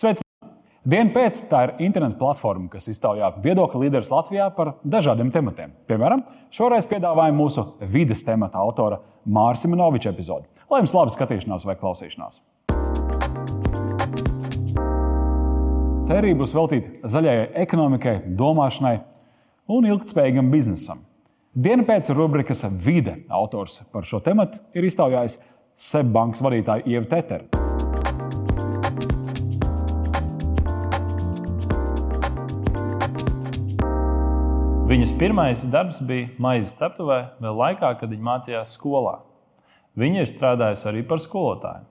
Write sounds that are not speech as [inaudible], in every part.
Sveicināti! Dienu pēc tā ir interneta platforma, kas iztaujā viedokļu līderus Latvijā par dažādiem tematiem. Piemēram, šoreiz piedāvājam mūsu vides temata autora Mārcis Minoviča epizodi. Lai jums laba skatīšanās vai klausīšanās! Cerība būs veltīta zaļajai ekonomikai, domāšanai un ilgspējīgam biznesam. Dienu pēc rubrikas Vide autors par šo tematu ir iztaujājis Seibankas vadītāju Ievu Teteru. Viņas pirmais darbs bija maizes ceptuvē, vēl laikā, kad viņa mācījās skolā. Viņa ir strādājusi arī par skolotāju.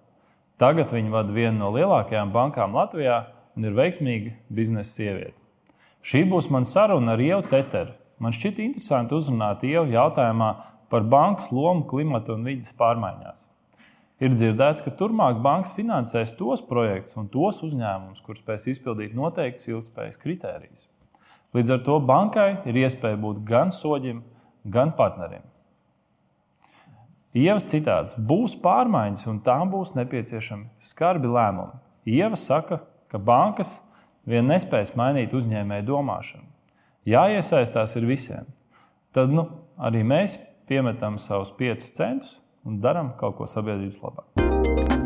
Tagad viņa vada vienu no lielākajām bankām Latvijā un ir veiksmīga biznesa sieviete. Šī būs mana saruna ar Ievu Teteru. Man šķiet interesanti uzrunāt Ievu jautājumā par bankas lomu klimata un vidas pārmaiņās. Ir dzirdēts, ka turpmāk bankas finansēs tos projektus un tos uzņēmumus, kurus spēs izpildīt noteiktus ilgspējas kritērijus. Līdz ar to bankai ir iespēja būt gan soļiem, gan partnerim. Ievas citāts būs pārmaiņas, un tām būs nepieciešami skarbi lēmumi. Ieva saka, ka bankas vien nespēs mainīt uzņēmēju domāšanu. Jāiesaistās ir visiem. Tad nu, arī mēs piemetam savus piecus centus un darām kaut ko sabiedrības labā.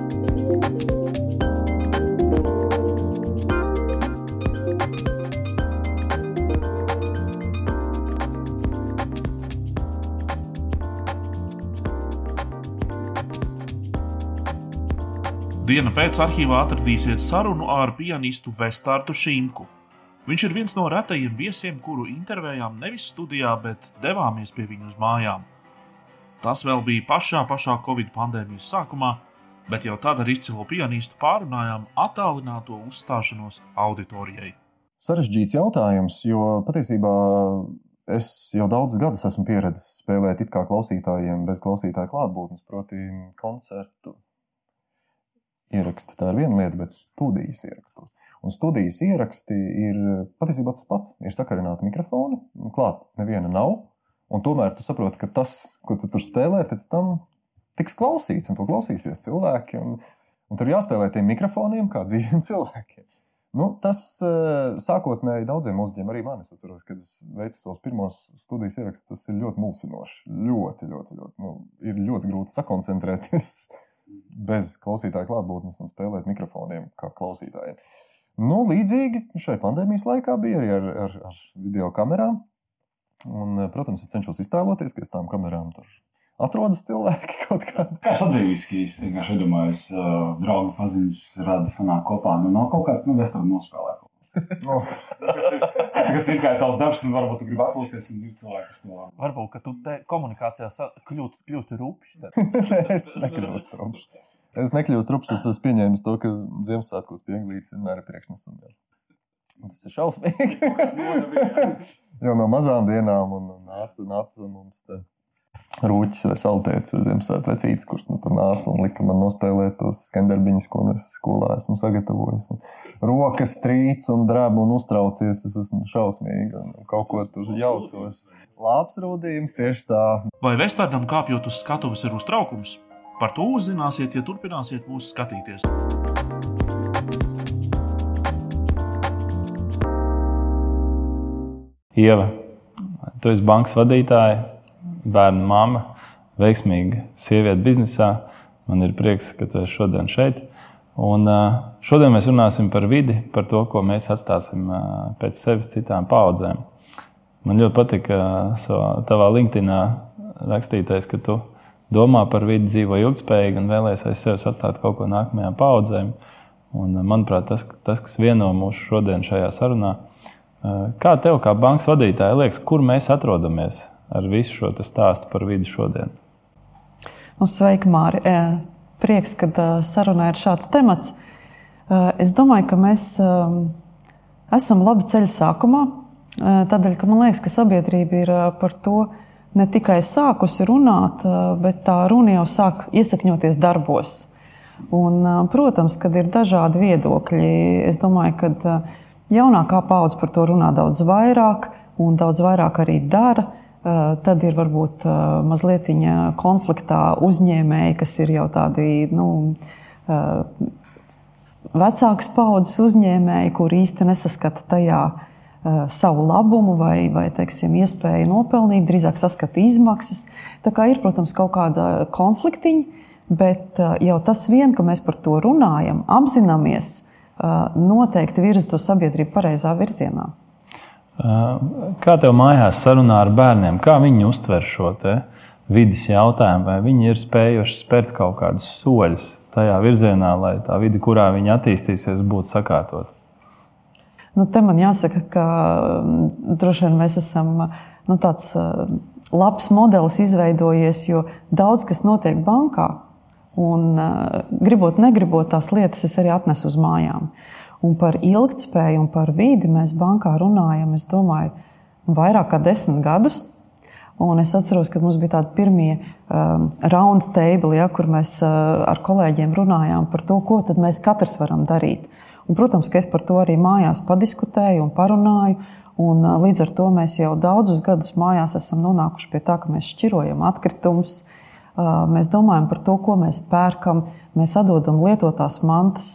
Diena pēc arhīvā atradīsiet sarunu ar pianistu Vestārtu Šīmku. Viņš ir viens no retajiem viesiem, kuru intervējām nevis studijā, bet devāmies pie viņu uz mājām. Tas vēl bija pašā, pašā Covid pandēmijas sākumā, bet jau tad ar izcilu pianistu pārunājām attālināto uzstāšanos auditorijai. Sarežģīts jautājums, jo patiesībā es jau daudzus gadus esmu pieredzējis spēlēt it kā klausītājiem bez klausītāja klātbūtnes, proti, koncertu ieraksti. Tā ir viena lieta, bet studijas ierakstos. Un studijas ieraksti ir patiesībā tas pats. Ir sakarināti mikrofoni, klāt neviena nav. Un tomēr tu saproti, ka tas, ko tu tur spēlē, pēc tam tiks klausīts, un to klausīsies cilvēki. Un, un tur jāspēlē tiem mikrofoniem kā dzīviem [laughs] cilvēkiem. Nu, tas eh, sākotnēji daudziem mūziķiem, arī man, es atceros, kad es veicu savus pirmos studijas ierakstus, tas ir ļoti mulsinoši. Ļoti, ļoti, ļoti. Nu, ir ļoti grūti sakoncentrēties [laughs] bez klausītāja klātbūtnes un spēlēt mikrofoniem kā klausītājiem. Nu, līdzīgi šai pandēmijas laikā bija arī ar, ar, ar video kamerām. Un, protams, es cenšos iztēloties, ka aiz tām kamerām tur atrodas cilvēki [laughs] kaut kādā. Kā sadzīves, ka es vienkārši iedomājos, uh, draugu paziņas rada sanāk kopā. Nu, nav kaut kāds, nu, vestam nospēlēt. No. kas, ir, kas ir kā tavs darbs, un varbūt tu gribi atpūsties, un ir cilvēki, kas to Varbūt, ka tu te komunikācijā kļūst, kļūst rupšs. [laughs] es nekļūstu rupšs. Es nekļūstu rupšs, es esmu pieņēmis to, ka Ziemassvētkos pieglīts vienmēr ir priekšnesumi. Tas ir šausmīgi. Jau no mazām dienām un nāca, nāca mums te rūķis vai saltēts Ziemassvētku vecītis, kurš nu, tur nāca un lika man nospēlēt tos skenderbiņus, ko es skolā esmu sagatavojis. Rokas trīc un drēb un uztraucies, es esmu šausmīgi un kaut ko tur jaucos. Labs rūdījums tieši tā. Vai Vestardam kāpjot uz skatuves ir uztraukums? Par to uzzināsiet, ja turpināsiet mūs skatīties. Ieva, tu esi bankas vadītāja, bērnu mamma, veiksmīga sieviete biznesā. Man ir prieks, ka tu esi šodien šeit. Un, šodien mēs runāsim par vidi, par to, ko mēs atstāsim pēc sevis citām paudzēm. Man ļoti patika savā LinkedIn rakstītais, ka tu domā par vidi, dzīvo ilgspējīgi un vēlēsies aiz sevis atstāt kaut ko nākamajām paudzēm. Un, manuprāt, tas, tas, kas vieno mūs šodien šajā sarunā, kā tev, kā bankas vadītājai, liekas, kur mēs atrodamies ar visu šo stāstu par vidi šodien? Nu, sveiki, Māri! Prieks, ka sarunā ir šāds temats. Es domāju, ka mēs esam labi ceļa sākumā. Tādēļ, ka man liekas, ka sabiedrība ir par to ne tikai sākusi runāt, bet tā runa jau sāk iesakņoties darbos. Un, protams, kad ir dažādi viedokļi, es domāju, ka jaunākā paudze par to runā daudz vairāk un daudz vairāk arī dara. Eh, tad ir varbūt eh, mazliet konfliktā uzņēmēji, kas ir jau tādi nu, eh, vecākas paudzes uzņēmēji, kur īsti nesaskata tajā savu labumu vai, vai teiksim, iespēju nopelnīt, drīzāk saskata izmaksas. Tā kā ir, protams, kaut kāda konfliktiņa, bet jau tas vien, ka mēs par to runājam, apzināmies, noteikti virza to sabiedrību pareizā virzienā. Kā tev mājās sarunā ar bērniem, kā viņi uztver šo vidas jautājumu, vai viņi ir spējuši spērt kaut kādus soļus tajā virzienā, lai tā vide, kurā viņi attīstīsies, būtu sakārtot? Nu, te man jāsaka, ka mm, droši vien mēs esam nu, tāds labs modelis izveidojies, jo daudz kas notiek bankā. Un, gribot, negribot, tās lietas es arī atnesu uz mājām. Un par ilgspēju un par vidi mēs bankā runājam, es domāju, vairāk kā desmit gadus. Un es atceros, ka mums bija tādi pirmie um, round table, ja, kur mēs uh, ar kolēģiem runājām par to, ko mēs katrs varam darīt. Un, protams, ka es par to arī mājās padiskutēju un parunāju. Un, uh, līdz ar to mēs jau daudzus gadus mājās esam nonākuši pie tā, ka mēs šķirojam atkritumus, uh, mēs domājam par to, ko mēs pērkam. Uh, mēs atdodam lietotās mantas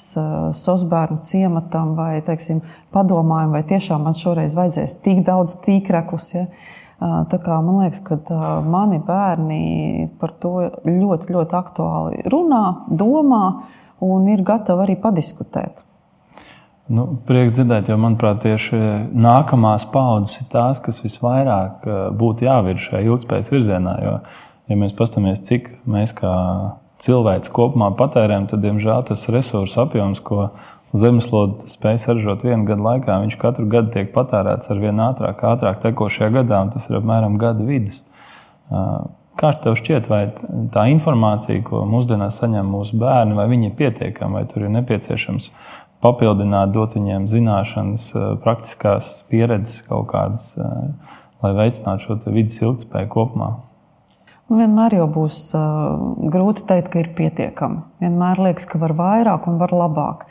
sosbērnu ciematam, vai teiksim, padomājam, vai tiešām man šoreiz vajadzēs tik daudz tīkreklus. Ja? Tā kā man liekas, ka mani bērni par to ļoti, ļoti aktuāli runā, domā un ir gatavi arī padiskutēt. Nu, prieks dzirdēt, jo manuprāt, tieši nākamās paudzes ir tās, kas visvairāk būtu jāvirza šajā ilgspējas virzienā. Jo, ja mēs paskatāmies, cik mēs kā cilvēks kopumā patērējam, tad, diemžēl, tas resursu apjoms, ko zemeslode spēj saražot vienu gadu laikā, viņš katru gadu tiek patērēts ar vien ātrāk, ātrāk tekošajā gadā, un tas ir apmēram gada vidus. Kā tev šķiet, vai tā informācija, ko mūsdienās saņem mūsu bērni, vai viņi ir pietiekami, vai tur ir nepieciešams papildināt, dot viņiem zināšanas, praktiskās pieredzes kaut kādas, lai veicinātu šo vidas ilgspēju kopumā? Nu, vienmēr jau būs uh, grūti teikt, ka ir pietiekami. Vienmēr liekas, ka var vairāk un var labāk.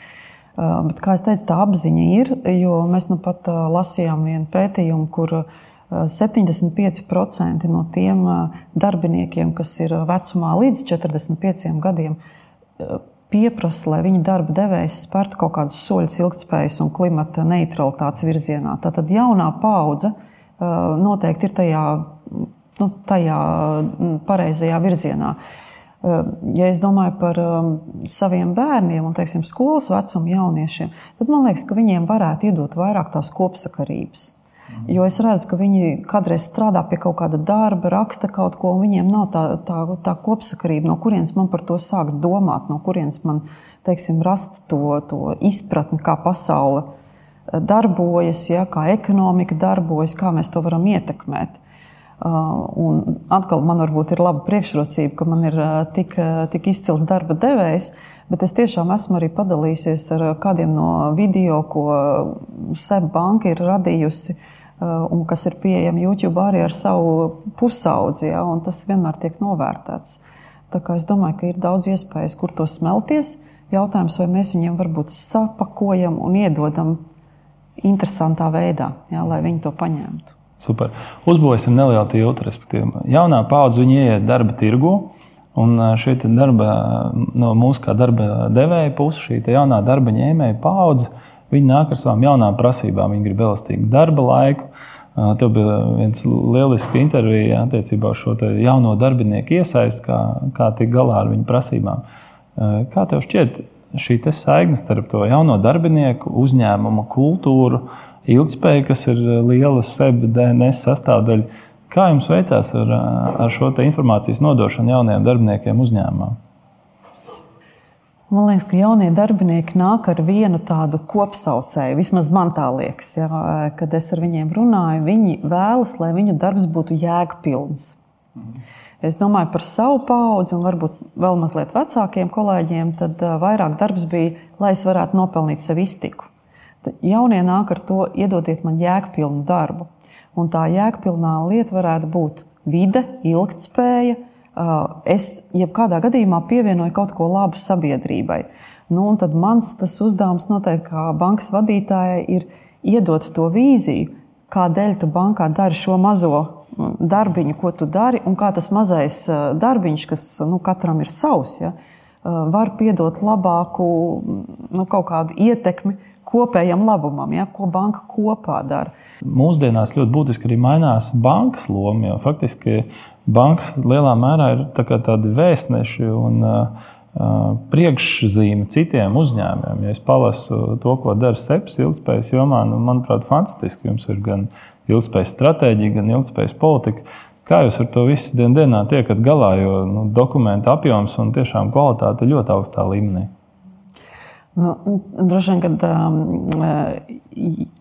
Uh, bet, kā jau teicu, tā apziņa ir. Jo mēs nu pat uh, lasījām vienu pētījumu, kur uh, 75% no tiem uh, darbiniekiem, kas ir vecumā līdz 45 gadiem, uh, pieprasa, lai viņu darba devējs spērtu kaut kādus soļus ilgspējas un klimata neutralitātes virzienā. Tātad jaunā paudze noteikti ir tajā nu, tajā mm, pareizajā virzienā. Ja es domāju par saviem bērniem un teiksim, skolas vecuma jauniešiem, tad man liekas, ka viņiem varētu iedot vairāk tās kopsakarības. Jo es redzu, ka viņi kādreiz strādā pie kaut kāda darba, raksta kaut ko, un viņiem nav tā, tā, tā kopsakarība, no kurienes man par to sākt domāt, no kurienes man teiksim, rast to, to izpratni, kā pasaule darbojas, ja, kā ekonomika darbojas, kā mēs to varam ietekmēt. Uh, un atkal man varbūt ir laba priekšrocība, ka man ir uh, tik, uh, tik izcils darba devējs, bet es tiešām esmu arī padalījusies ar kādiem no video, ko SEB banka ir radījusi un kas ir pieejami YouTube arī ar savu pusaudzi, ja, un tas vienmēr tiek novērtēts. Es domāju, ka ir daudz iespējas, kur to smelties. Jautājums, vai mēs viņiem varbūt sapakojam un iedodam interesantā veidā, ja, lai viņi to paņemtu. Super. Uzbūvēsim nelielu tiltu, respektīvi. Jaunā paudze ieiet darba tirgu. Un šī darba, no mūsu kā darba devēja puses, šī jaunā darba ņēmēja paudze, viņi nāk ar savām jaunām prasībām. Viņi grib elastīgu darba laiku. Tev bija viens lielisks intervija attiecībā uz šo jauno darbinieku iesaisti, kā, kā tikt galā ar viņu prasībām. Kā tev šķiet šī saikne starp to jauno darbinieku, uzņēmumu kultūru? Ilgspēja, kas ir eh, liela sebi DNS sastāvdaļa. Kā jums veicās ar, eh, ar šo informācijas nodošanu jaunajiem darbiniekiem uzņēmumā? Man liekas, ka jaunie darbinieki nāk ar vienu tādu kopsaucēju. Vismaz man tā liekas, ja, kad es ar viņiem runāju. Viņi vēlas, lai viņu darbs būtu jēgpilns. Mhm. Es domāju par savu paudzi, un varbūt vēl mazliet vecākiem kolēģiem. Tad eh, vairāk darbs bija, lai es varētu nopelnīt sev iztiku. Jaunie nāk ar to, iedodiet man jēgpilnu darbu. Un tā jēgpilnā lieta varētu būt vide, ilgspēja. Es jebkādā gadījumā pievienoju kaut ko labu sabiedrībai. Nu, tad mans uzdevums noteikti kā bankas vadītājai ir iedot to vīziju, kādēļ tu bankā dari šo mazo darbiņu, ko tu dari, un kā tas mazais darbiņš, kas nu, katram ir savs, ja, var piedot labāku nu, kaut kādu ietekmi kopējam labumam, ja, ko banka kopā dara. Mūsdienās ļoti būtiski arī mainās bankas loma. Jo faktiski bankas lielā mērā ir tā tādi vēstneši un uh, priekšzīme citiem uzņēmumiem. Ja es palasu to, ko dara SEPS ilgspējas jomā, nu, manuprāt, fantastiski. Jums ir gan ilgspējas stratēģija, gan ilgspējas politika. Kā jūs ar to visu dienu dienā tiekat galā, jo nu, dokumentu apjoms un tiešām kvalitāte ir ļoti augstā līmenī? Nu, droši vien, kad um,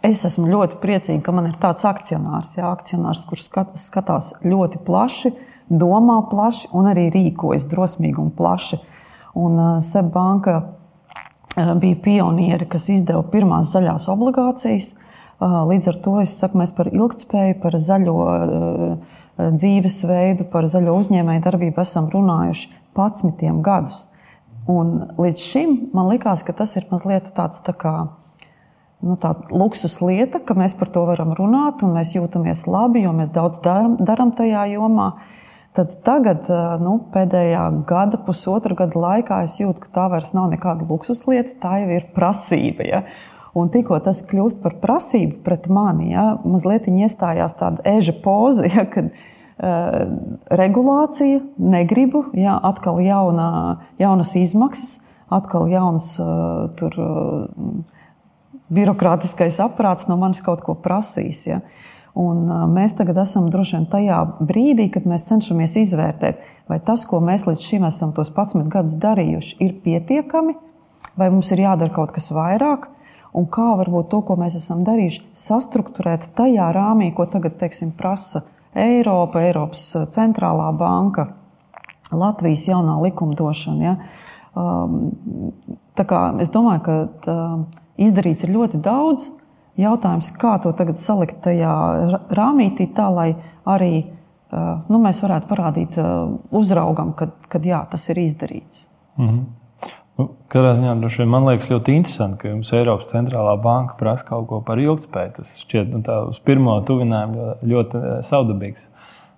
es esmu ļoti priecīga, ka man ir tāds akcionārs, jā, akcionārs kurš skat, skatās ļoti plaši, domā plaši un arī rīkojas drosmīgi un plaši. Un uh, SEB banka uh, bija pionieri, kas izdeva pirmās zaļās obligācijas. Uh, līdz ar to es saku, mēs par ilgspēju, par zaļo uh, dzīvesveidu, par zaļo uzņēmēju darbību esam runājuši 11 gadus. Un līdz šim man likās, ka tas ir mazliet tāds tā kā nu, luksus lieta, ka mēs par to varam runāt un mēs jūtamies labi, jo mēs daudz darām tajā jomā. Tad tagad, nu, pēdējā gada, pusotra gada laikā, es jūtu, ka tā vairs nav nekāda luksus lieta, tā jau ir prasība. Ja? Un tikko tas kļūst par prasību pret mani, ja, mazliet iestājās tāda eža poza, ja, kad, uh, regulācija, negribu, jā, atkal jaunā, jaunas izmaksas, atkal jauns eh, tur, eh, birokrātiskais aprāts no manis kaut ko prasīs. Ja. Un mēs tagad esam droši vien tajā brīdī, kad mēs cenšamies izvērtēt, vai tas, ko mēs līdz šim esam tos 11 gadus darījuši, ir pietiekami, vai mums ir jādara kaut kas vairāk, un kā varbūt to, ko mēs esam darījuši, sastruktūrēt tajā rāmī, ko tagad, teiksim, prasa Eiropa, Eiropas uh, centrālā banka, Latvijas jaunā likumdošana. Ja. Um, es domāju, ka tā, izdarīts ir ļoti daudz. Jautājums, kā to tagad salikt tajā rāmītī, tā lai arī uh, nu, mēs varētu parādīt uh, uzraugam, kad, kad jā, tas ir izdarīts. Mm -hmm. Nu, katrā ziņā man liekas ļoti interesanti, ka jums Eiropas centrālā banka prasa kaut ko par ilgspēju. Tas šķiet, nu, uz pirmo tuvinājumu ļoti, ļoti eh, saudabīgs.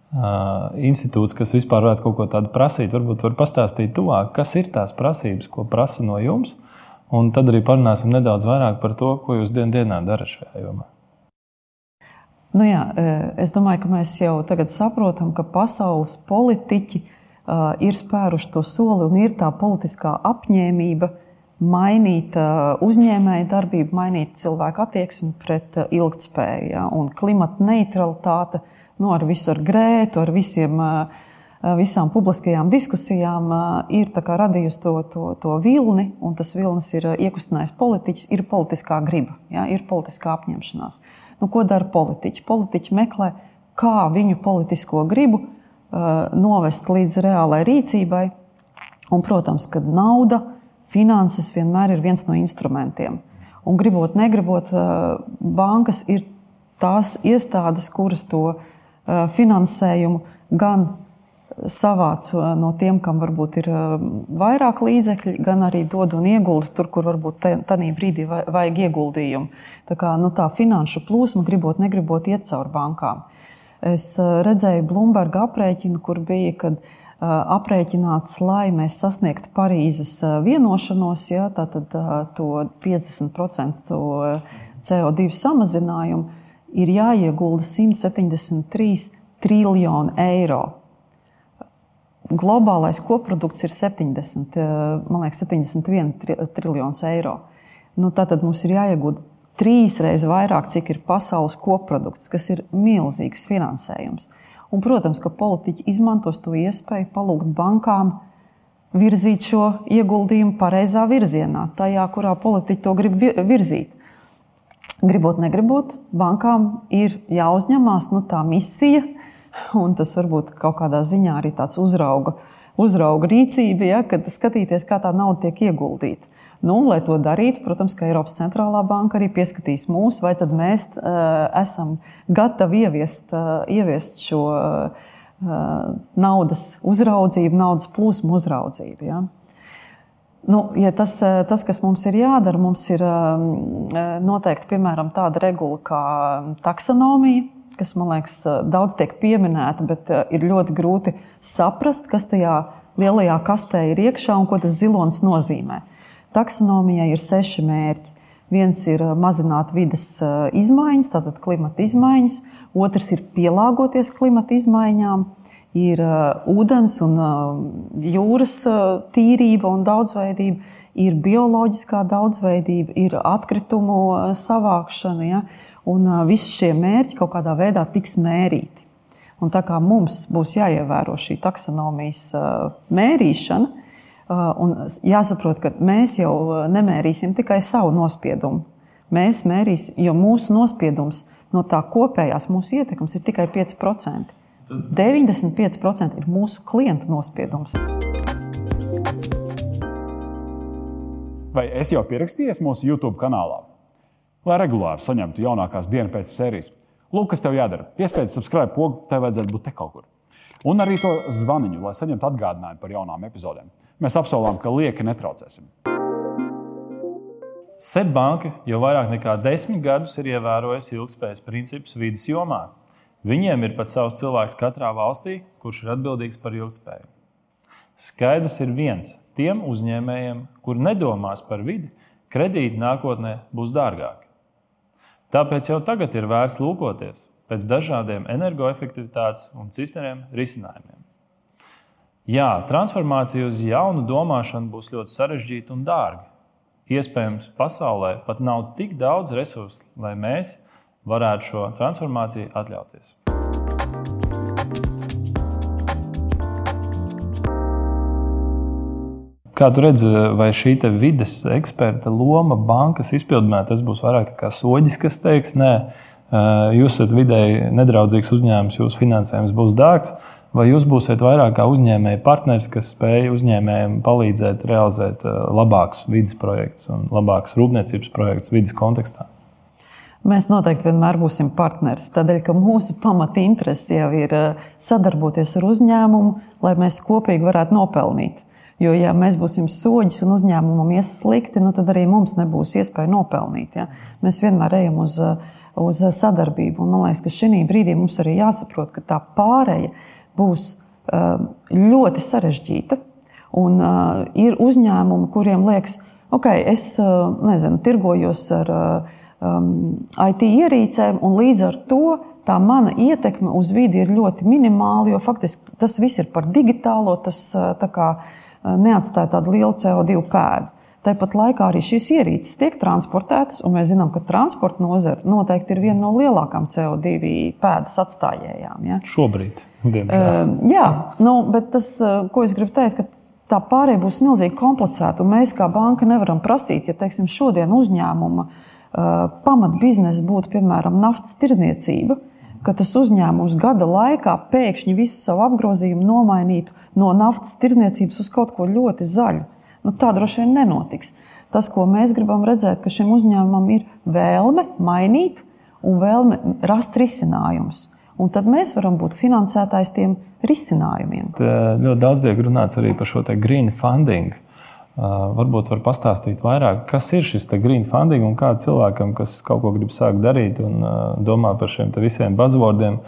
Uh, institūts, kas vispār varētu kaut ko tādu prasīt, varbūt var pastāstīt tuvāk, kas ir tās prasības, ko prasa no jums. Un tad arī parunāsim nedaudz vairāk par to, ko jūs dienā dienā darat šajā jomā. Nu jā, es domāju, ka mēs jau tagad saprotam, ka pasaules politiķi Uh, ir spēruši to soli un ir tā politiskā apņēmība mainīt uh, uzņēmēju darbību, mainīt cilvēku attieksmi pret uh, ilgspēju. Ja? Un klimata neutralitāte nu, ar visu ar grētu, ar visiem, visām publiskajām diskusijām ir radījusi to, to, to vilni, un tas vilnis ir iekustinājis politiķus, ir politiskā griba, ja? ir politiskā apņemšanās. Nu, ko dara politiķi? Politiķi meklē, kā viņu politisko gribu Uh, novest līdz reālai rīcībai. Un, protams, ka nauda, finanses vienmēr ir viens no instrumentiem. Un gribot, negribot, uh, bankas ir tās iestādes, kuras to uh, finansējumu gan savāc no tiem, kam varbūt ir vairāk līdzekļu, gan arī dod un iegulda tur, kur varbūt tajā brīdī vajag ieguldījumu. Tā kā nu, tā finanšu plūsma, gribot, negribot, iet cauri bankām. Es redzēju Bloomberg aprēķinu, kur bija, kad aprēķināts, lai mēs sasniegtu Parīzes vienošanos, ja, tātad to 50% CO2 samazinājumu, ir jāiegulda 173 triljoni eiro. Globālais koprodukts ir 70, man liekas, 71 triljonus eiro. Nu, tātad mums ir jāiegulda trīs reizes vairāk, cik ir pasaules koprodukts, kas ir milzīgs finansējums. Un, protams, ka politiķi izmantos to iespēju palūgt bankām virzīt šo ieguldījumu pareizā virzienā, tajā, kurā politiķi to grib virzīt. Gribot, negribot, bankām ir jāuzņemās nu, tā misija, un tas varbūt kaut kādā ziņā arī tāds uzrauga, uzrauga rīcība, ja, kad skatīties, kā tā nauda tiek ieguldīta. Nu, lai to darītu, protams, ka Eiropas centrālā banka arī pieskatīs mūs, vai tad mēs uh, esam gatavi ieviest, uh, ieviest šo uh, naudas uzraudzību, naudas plūsmu uzraudzību. Ja? Nu, ja tas, tas, kas mums ir jādara, mums ir noteikti piemēram, tāda regula kā taksonomija, kas man liekas daudz tiek pieminēta, bet ir ļoti grūti saprast, kas tajā lielajā kastē ir iekšā un ko tas zilonis nozīmē. Taksonomijai ir seši mērķi. Viens ir mazināt vidas izmaiņas, tātad klimata izmaiņas, otrs ir pielāgoties klimata izmaiņām, ir ūdens un jūras tīrība un daudzveidība, ir bioloģiskā daudzveidība, ir atkritumu savākšana. Ja? Un visi šie mērķi kaut kādā veidā tiks mērīti. Un tā kā mums būs jāievēro šī taksonomijas mērīšana, un jāsaprot, ka mēs jau nemērīsim tikai savu nospiedumu. Mēs mērīsim, jo mūsu nospiedums no tā kopējās mūsu ietekmes ir tikai 5%. 95% ir mūsu klientu nospiedums. Vai es jau pierakstījies mūsu YouTube kanālā? Lai regulāri saņemtu jaunākās dienas pēc sērijas Lūk, kas tev jādara. Piespiedz subscribe pogu, tev vajadzētu būt te kaut kur. Un arī to zvaniņu, lai saņemtu atgādinājumu par jaunām epizodēm. Mēs apsolām, ka lieki netraucēsim. Seibanka jau vairāk nekā desmit gadus ir ievērojusi ilgspējas principus vidas jomā. Viņiem ir pat savs cilvēks katrā valstī, kurš ir atbildīgs par ilgspēju. Skaidrs ir viens: tiem uzņēmējiem, kuri nedomās par vidi, kredīti nākotnē būs dārgāki. Tāpēc jau tagad ir vērts lūkoties pēc dažādiem energoefektivitātes un citiem risinājumiem. Jā, transformācija uz jaunu domāšanu būs ļoti sarežģīta un dārga. Iespējams, pasaulē pat nav tik daudz resursu, lai mēs varētu šo transformāciju atļauties. Kā tu redzi, vai šī vidas eksperta loma bankas izpildījumā tas būs vairāk kā soģis, kas teiks, nē, jūs esat vidēji nedraudzīgs uzņēmums, jūsu finansējums būs dārgs, vai jūs būsiet vairāk kā uzņēmēja partneris, kas spēj uzņēmējiem palīdzēt realizēt labākus vidas projektus un labākus rūpniecības projektus vidas kontekstā? Mēs noteikti vienmēr būsim partneri. Tādēļ, ka mūsu pamata interese jau ir sadarboties ar uzņēmumu, lai mēs kopīgi varētu nopelnīt. Jo, ja mēs būsim soļus un uzņēmumam ies slikti, nu, tad arī mums nebūs iespēja nopelnīt. Ja? Mēs vienmēr ejam uz, uz sadarbību. Un, man liekas, ka šī brīdī mums arī jāsaprot, ka tā pāreja būs ļoti sarežģīta. Un uh, ir uzņēmumi, kuriem liekas, ok, es uh, nezinu, tirgojos ar um, IT ierīcēm, un līdz ar to tā mana ietekme uz vidi ir ļoti minimāla, jo faktiski tas viss ir par digitālo. Tas, tā kā, uh, neatstāja tādu lielu CO2 pēdu. Tāpat laikā arī šīs ierīces tiek transportētas, un mēs zinām, ka transporta nozare noteikti ir viena no lielākajām CO2 pēdas atstājējām. Ja? Šobrīd, diemžēl. Uh, jā, nu, bet tas, ko es gribu teikt, ka tā pārējai būs milzīgi komplicēta, mēs kā banka nevaram prasīt, ja teiksim, šodien uzņēmuma uh, pamatbiznesa būtu piemēram naftas tirdzniecība ka tas uzņēmums gada laikā pēkšņi visu savu apgrozījumu nomainītu no naftas tirdzniecības uz kaut ko ļoti zaļu. Nu, tā droši vien nenotiks. Tas, ko mēs gribam redzēt, ka šim uzņēmumam ir vēlme mainīt un vēlme rast risinājumus. Un tad mēs varam būt finansētājs tiem risinājumiem. Tā ļoti daudz tiek runāts arī par šo green funding. Varbūt var pastāstīt vairāk, kas ir šis green funding un kā cilvēkam, kas kaut ko grib sākt darīt un domā par šiem visiem buzzwordiem,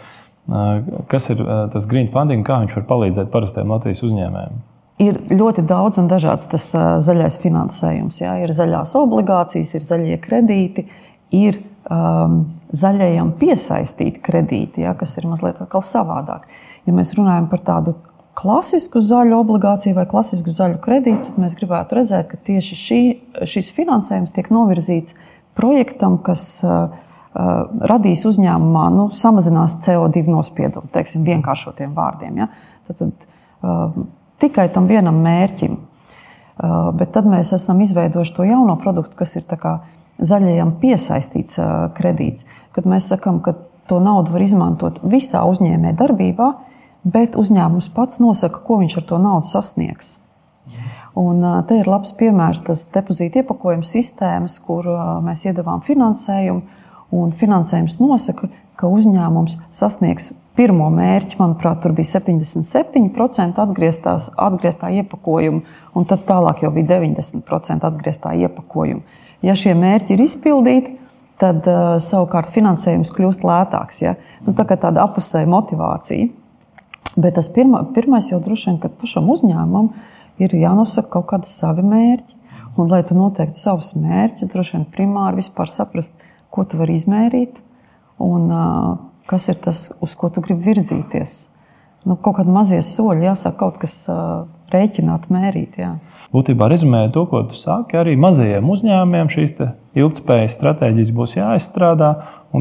kas ir tas green funding un kā viņš var palīdzēt parastiem Latvijas uzņēmējiem. Ir ļoti daudz un dažāds tas zaļais finansējums. Jā. Ir zaļās obligācijas, ir zaļie kredīti, ir um, zaļajam piesaistīti kredīti, jā, kas ir mazliet savādāk. Ja mēs runājam par tādu klasisku zaļu obligāciju vai klasisku zaļu kredītu, tad mēs gribētu redzēt, ka tieši šī, šis finansējums tiek novirzīts projektam, kas uh, radīs uzņēmumā, nu, samazinās CO2 nospiedumu, teiksim, vienkāršotiem vārdiem. Ja? Tad, tad, uh, tikai tam vienam mērķim. Uh, bet tad mēs esam izveidojuši to jauno produktu, kas ir zaļajam piesaistīts uh, kredīts. Kad mēs sakām, ka to naudu var izmantot visā uzņēmē darbībā, uh, bet uzņēmums pats nosaka, ko viņš ar to naudu sasniegs. Un te ir labs piemērs tas depozīta iepakojuma sistēmas, kur mēs iedavām finansējumu, un finansējums nosaka, ka uzņēmums sasniegs pirmo mērķi, manuprāt, tur bija 77% atgrieztā, atgrieztā iepakojuma, un tad tālāk jau bija 90% atgrieztā iepakojuma. Ja šie mērķi ir izpildīti, tad uh, savukārt finansējums kļūst lētāks. Ja? Nu, tā kā tāda apusēja motivācija. Bet tas pirma, pirmais jau droši vien, kad pašam uzņēmumam ir jānosaka kaut kādi savi mērķi. Un, lai tu noteikti savus mērķus, droši vien primāri vispār saprast, ko tu vari izmērīt un kas ir tas, uz ko tu gribi virzīties. Nu, kaut kādi mazie soļi, jāsāk kaut kas rēķināt, mērīt. Jā. Būtībā rezumējot to, ko tu sāki, arī mazajiem uzņēmumiem šīs ilgspējas stratēģijas būs jāizstrādā.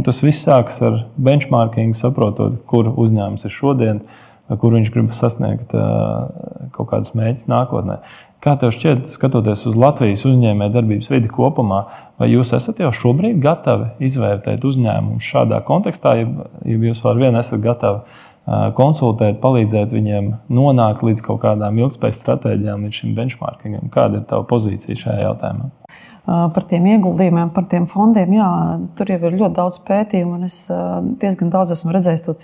Tas viss sākas ar benchmarking, saprotot, kur uzņēmums ir šodien, kur viņš grib sasniegt kaut kādus mērķus nākotnē. Kā tev šķiet, skatoties uz Latvijas uzņēmējdarbības vidi kopumā, vai jūs esat jau šobrīd gatavi izvērtēt uzņēmumus šādā kontekstā, ja, jūs vēl vien esat gatavi konsultēt, palīdzēt viņiem nonākt līdz kaut kādām ilgspējas stratēģijām, līdz šim benchmarkingam. Kāda ir tava pozīcija šajā jautājumā? Par tiem ieguldījumiem, par tiem fondiem, jā, tur jau ir ļoti daudz pētījumu, un es diezgan daudz esmu redzējis to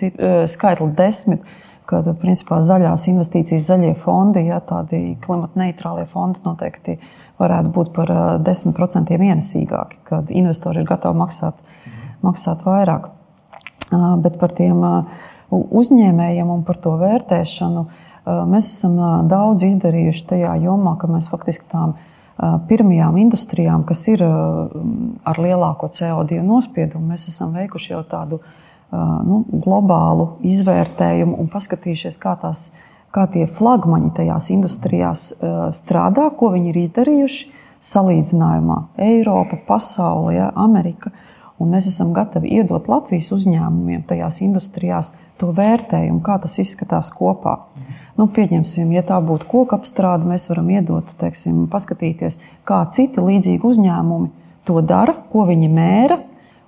skaitli desmit, kad principā zaļās investīcijas, zaļie fondi, jā, tādi klimata neitrālie fondi noteikti varētu būt par 10% ienesīgāki, kad investori ir gatavi maksāt, maksāt vairāk. Bet par tiem uh, uzņēmējiem un par to vērtēšanu. Mēs esam daudz izdarījuši tajā jomā, ka mēs faktiski tām pirmajām industrijām, kas ir ar lielāko CO2 nospiedumu, mēs esam veikuši jau tādu nu, globālu izvērtējumu un paskatījušies, kā, tās, kā tie flagmaņi tajās industrijās strādā, ko viņi ir izdarījuši salīdzinājumā Eiropa, pasaule, ja, Amerika. Un mēs esam gatavi iedot Latvijas uzņēmumiem tajās industrijās to vērtējumu, kā tas izskatās kopā. Nu, pieņemsim, ja tā būtu koku apstrāde, mēs varam iedot, teiksim, paskatīties, kā citi līdzīgi uzņēmumi to dara, ko viņi mēra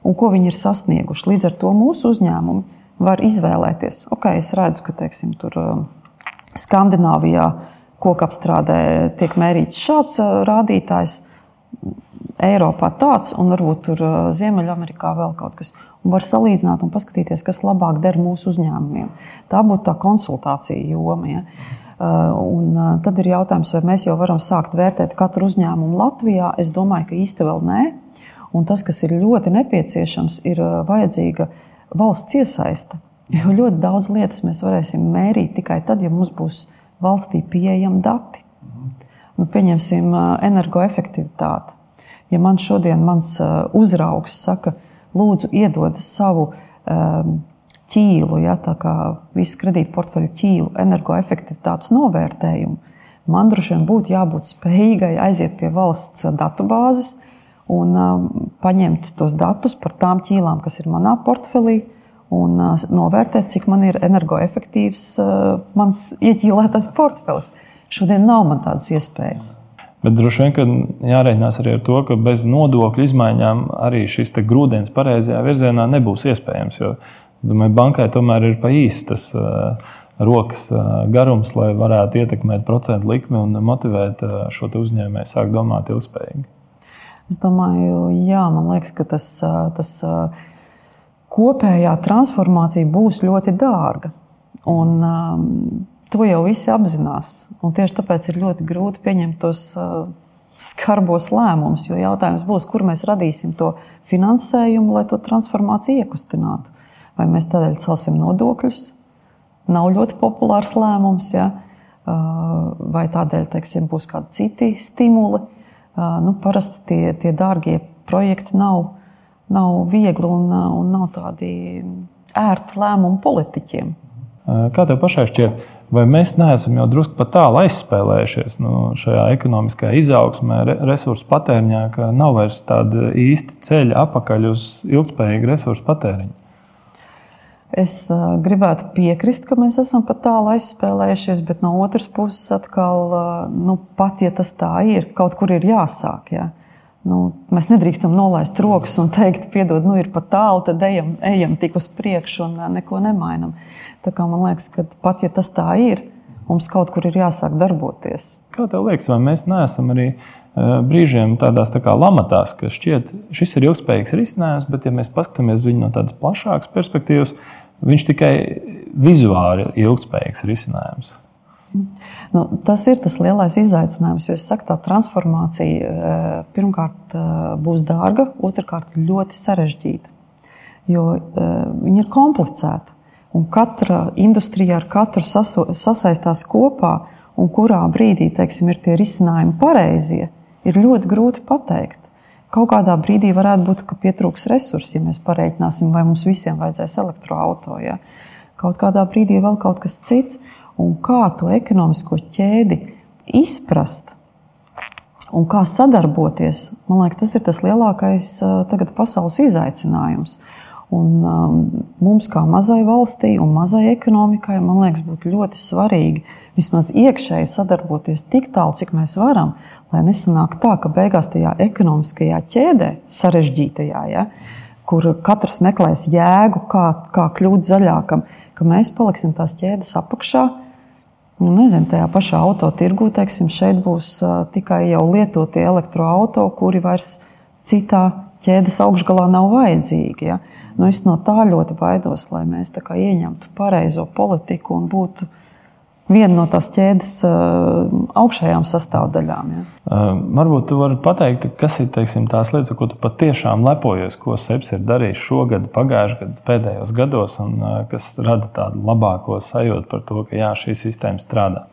un ko viņi ir sasnieguši. Līdz ar to mūsu uzņēmumi var izvēlēties. Ok, es redzu, ka teiksim, tur um, Skandināvijā koku apstrādē tiek mērīts šāds uh, rādītājs Eiropā tāds, un varbūt tur uh, Ziemeļamerikā vēl kaut kas. Un var salīdzināt un paskatīties, kas labāk der mūsu uzņēmumiem. Tā būtu tā konsultācija joma. Ja? Uh, un tad ir jautājums, vai mēs jau varam sākt vērtēt katru uzņēmumu Latvijā. Es domāju, ka īsti vēl nē. Un tas, kas ir ļoti nepieciešams, ir vajadzīga valsts iesaiste. Jo ļoti daudz lietas mēs varēsim mērīt tikai tad, ja mums būs valstī pieejami dati. Nu, pieņemsim energoefektivitāti. Ja man šodien mans uzraugs saka, lūdzu, iedod savu ķīlu, ja, tā kā visu kredītu portfeļu ķīlu, energoefektivitātes novērtējumu, man droši vien būtu jābūt spējīgai aiziet pie valsts datubāzes un paņemt tos datus par tām ķīlām, kas ir manā portfelī, un novērtēt, cik man ir energoefektīvs mans ieķīlētais portfelis. Šodien nav man tādas iespējas. Bet droši vien jārēķinās arī ar to, ka bez nodokļu izmaiņām arī šis grūdienis pareizajā virzienā nebūs iespējams. Jo domāju, bankai tomēr ir pa īsu tas uh, rokas uh, garums, lai varētu ietekmēt procentu likmi un motivēt uh, šo uzņēmēju sākt domāt ilgspējīgi. Es domāju, jā, man liekas, ka tas, tas kopējā transformācija būs ļoti dārga. Un, To jau visi apzinās. Un tieši tāpēc ir ļoti grūti pieņemt tos skarbos lēmumus. Jo jautājums būs, kur mēs radīsim to finansējumu, lai to transformāciju iekustinātu. Vai mēs tādēļ celsim nodokļus? Nav ļoti populārs lēmums. Ja? Vai tādēļ teiksim, būs kādi citi stimuli? Nu, parasti tie, tie dārgie projekti nav, nav viegli un, un nav tādi ērti lēmumi politiķiem. Kā tev pašai šķiet, vai mēs neesam jau drusku pat tālu aizspēlējušies nu, šajā ekonomiskajā izaugsmē, resursu patēriņā, ka nav vairs tāda īsta ceļa apakaļ uz ilgspējīgu resursu patēriņu? Es uh, gribētu piekrist, ka mēs esam pat tālu aizspēlējušies, bet no otras puses, atkal, uh, nu, pat ja tas tā ir, kaut kur ir jāsāk. Ja? Nu, mēs nedrīkstam nolaist rokas un teikt, piedod, nu, ir pat tālu, tad ejam, ejam tik uz priekšu un uh, neko nemainam. Tā kā man liekas, ka pat ja tas tā ir, mums kaut kur ir jāsāk darboties. Kā tev liekas, vai mēs neesam arī brīžiem tādās tā kā lamatās, ka šķiet, šis ir ilgspējīgs risinājums, bet ja mēs paskatāmies viņu no tādas plašākas perspektīvas, viņš tikai vizuāli ir ilgspējīgs risinājums. Nu, tas ir tas lielais izaicinājums, jo es saku, tā transformācija uh, pirmkārt uh, būs dārga, otrkārt ļoti sarežģīta, jo viņa ir komplicēta. un katra industrija ar katru saso, sasaistās kopā, un kurā brīdī teiksim, ir tie risinājumi pareizie, ir ļoti grūti pateikt. Kaut kādā brīdī varētu būt, ka pietrūks resursi, ja mēs pareiķināsim, vai mums visiem vajadzēs elektroautorātu. Ja? Kaut kādā brīdī vēl kaut kas cits, un kā to ekonomisko ķēdi izprast un kā sadarboties. Man liekas, tas ir tas lielākais tagad pasaules izaicinājums. Un, um, mums, kā mazai valstī un mazai ekonomikai, man liekas, būtu ļoti svarīgi vismaz iekšēji sadarboties tik tālu, cik mēs varam, lai nesanāk tā, ka beigās tajā ekonomiskajā ķēdē, sarežģītajā, ja, kur katrs meklēs jēgu, kā, kā kļūt zaļākam, ka mēs paliksim tās ķēdes apakšā. Nu, nezinu, tajā pašā autotirgū, teiksim, šeit būs uh, tikai jau lietotie elektroautori, kuri vairs citā ķēdes augšgalā nav vajadzīgi. Ja. Nu, es no tā ļoti baidos, lai mēs ieņemtu pareizo politiku un būtu viena no tās ķēdes uh, augšējām sastāvdaļām. Ja. Uh, varbūt jūs varat pateikt, kas ir teiksim, tās lietas, ko tu patiešām lepojies, ko SEPS ir darījis šogad, pagājušajā gadā, pēdējos gados, un uh, kas rada tādu labāko sajūtu par to, ka jā, šī sistēma strādā.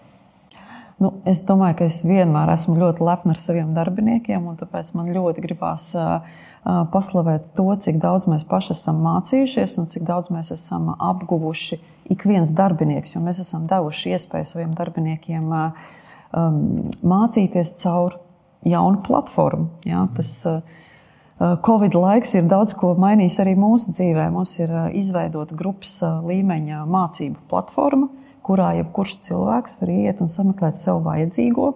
Nu, es domāju, ka es vienmēr esmu ļoti lepna ar saviem darbiniekiem, un tāpēc man ļoti gribās paslavēt to, cik daudz mēs paši esam mācījušies un cik daudz mēs esam apguvuši ik viens darbinieks, jo mēs esam devuši iespēju saviem darbiniekiem mācīties caur jaunu platformu. Ja? Tas, Covid laiks ir daudz ko mainījis arī mūsu dzīvē. Mums ir izveidota grupas līmeņa mācību platforma, kurā jebkurš cilvēks var iet un sameklēt sev vajadzīgo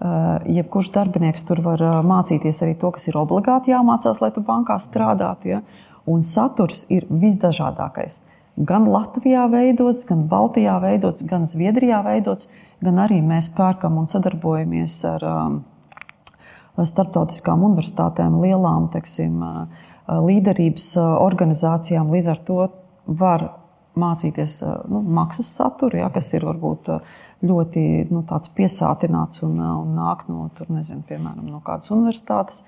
jebkurš darbinieks tur var eh, mācīties arī to, kas ir obligāti jāmācās, lai tu bankā strādātu. Ja? Un saturs ir visdažādākais. Gan Latvijā veidots, gan Baltijā veidots, gan Zviedrijā veidots, gan arī mēs pērkam un sadarbojamies ar um, starptautiskām universitātēm, lielām teksim, līderības organizācijām. Līdz ar to var mācīties nu, maksas saturu, ja, kas ir varbūt ļoti nu, piesātināts un, un nāk no, tur, nezinu, piemēram, no kādas universitātes,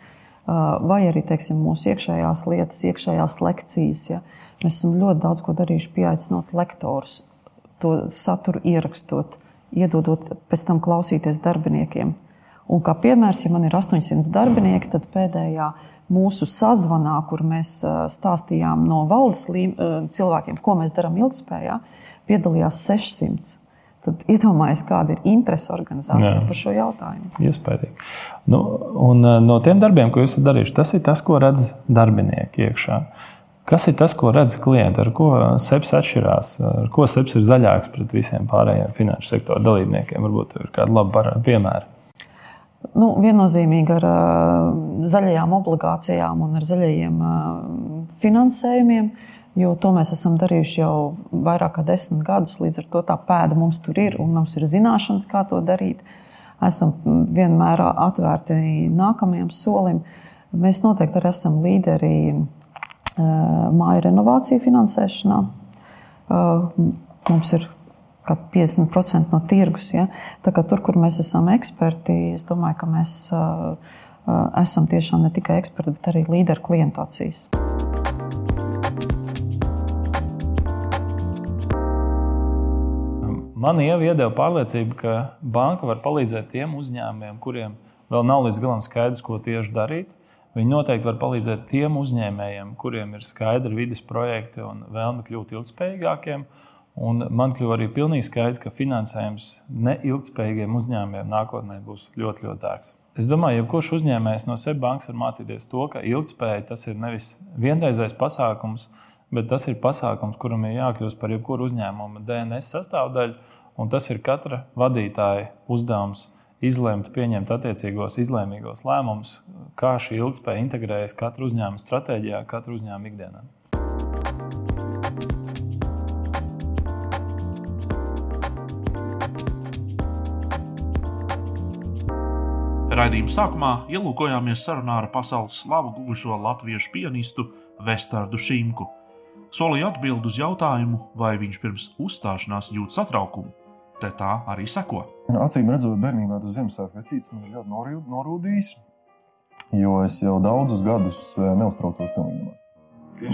vai arī teiksim, mūsu iekšējās lietas, iekšējās lekcijas. Ja. Mēs esam ļoti daudz ko darījuši, pieaicinot lektorus, to saturu ierakstot, iedodot pēc tam klausīties darbiniekiem. Un kā piemērs, ja man ir 800 darbinieki, tad pēdējā mūsu sazvanā, kur mēs stāstījām no valdes cilvēkiem, ko mēs darām ilgspējā, piedalījās 600. Tad iedomājieties, kāda ir interese organizācijā Jā. par šo jautājumu. Iespējams. Nu, un, no tiem darbiem, ko jūs esat darījuši, tas ir tas, ko redz darbinieki iekšā. Kas ir tas, ko redz klienti, ar ko seps atšķirās, ar ko seps ir zaļāks pret visiem pārējiem finanšu sektora dalībniekiem? Varbūt ir kādi labi piemēri. Nu, viennozīmīgi ar uh, zaļajām obligācijām un ar zaļajiem finansējumiem. Uh, Jo to mēs esam darījuši jau vairāk kā desmit gadus. Līdz ar to tā pēda mums tur ir un mums ir zināšanas, kā to darīt. Esam vienmēr atvērti nākamajam solim. Mēs noteikti arī esam līderi eh, māju renovāciju finansēšanā. Eh, mums ir 50% no tirgus. Ja? Tur, kur mēs esam eksperti, es domāju, ka mēs eh, esam tiešām ne tikai eksperti, bet arī līderi klientu Man iedeva pārliecība, ka banka var palīdzēt tiem uzņēmumiem, kuriem vēl nav līdz galam skaidrs, ko tieši darīt. Viņi noteikti var palīdzēt tiem uzņēmējiem, kuriem ir skaidri vidas projekti un vēlme kļūt ilgspējīgākiem. Un man kļuva arī pilnīgi skaidrs, ka finansējums neilgspējīgiem uzņēmumiem nākotnē būs ļoti, ļoti dārgs. Es domāju, ka jebkurš uzņēmējs no SEB bankas var mācīties to, ka ilgspēja tas ir nevis vienreizējs pasākums, bet tas ir pasākums, kuram ir jākļūst par jebkuru uzņēmuma DNS sastāvdaļu. Tas ir katra vadītāja uzdevums izlemt, pieņemt attiecīgos izlēmīgos lēmumus, kā šī ilgspēja integrējas katra uzņēmuma stratēģijā, katra uzņēmuma ikdienā. Raidījuma sākumā ielūkojāmies sarunā ar pasaules slavu guvušo latviešu pianistu Vestardu Šīmku. Solīja atbild uz jautājumu, vai viņš pirms uzstāšanās jūt satraukumu. Te tā arī seko. Nu, acīm redzot, bērnībā tas Ziemassvētku vecītis man ir ļoti norūdījis, jo es jau daudzus gadus eh, neuztraucos pilnībā.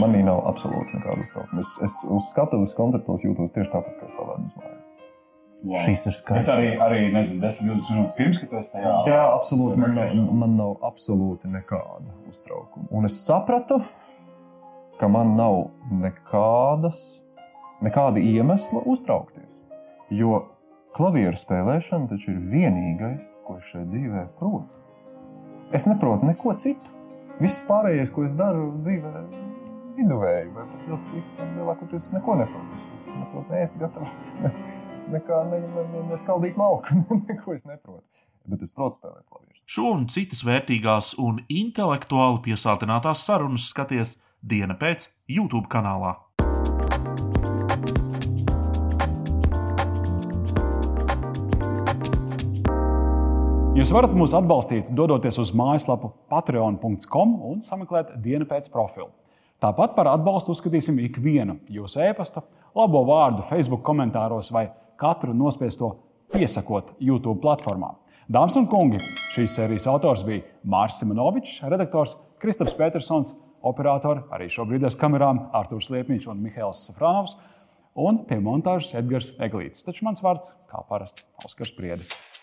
Manī nav absolūti nekāda uztraukuma. Es, es uz skatuves koncertos jūtos tieši tāpat, kā spēlētājs mājās. Wow. Šis ir Bet skaists. arī, arī nezinu, 10, 20 minūtes pirms, esi tajā. Jā, absolūti. Man nav, man nav absolūti nekāda uztraukuma. Un es sapratu, ka man nav nekādas, nekāda iemesla uztraukties. Jo klavieru spēlēšana taču ir vienīgais, ko es šajā dzīvē protu. Es neprotu neko citu. Viss pārējais, ko es daru dzīvē, ir viduvēji, vai pat ļoti slikti. Lielākoties es neko neprotu. Es, neprotu neēst, gatavot, ne, nekā ne, ne, ne, neskaldīt malku. [laughs] neko es neprotu. Bet es protu spēlēt klavieru. Šo un citas vērtīgās un intelektuāli piesātinātās sarunas skaties diena pēc YouTube kanālā. Jūs varat mūs atbalstīt, dodoties uz mājaslapu patreon.com un sameklēt dienas pēc profilu. Tāpat par atbalstu uzskatīsim ikvienu jūsu e-pastu, labo vārdu, Facebook komentāros vai katru nospiesto piesakot YouTube platformā. Dāmas un kungi, šīs sērijas autors bija Mārcis Simonovičs, redaktors Kristaps Petersons, operatori arī šobrīd aiz kamerām Artūrs Liepiņš un Mihails Safronovs, un pie montāžas Edgars Eglītis. Taču mans vārds, kā parasti, Oskars Priedis.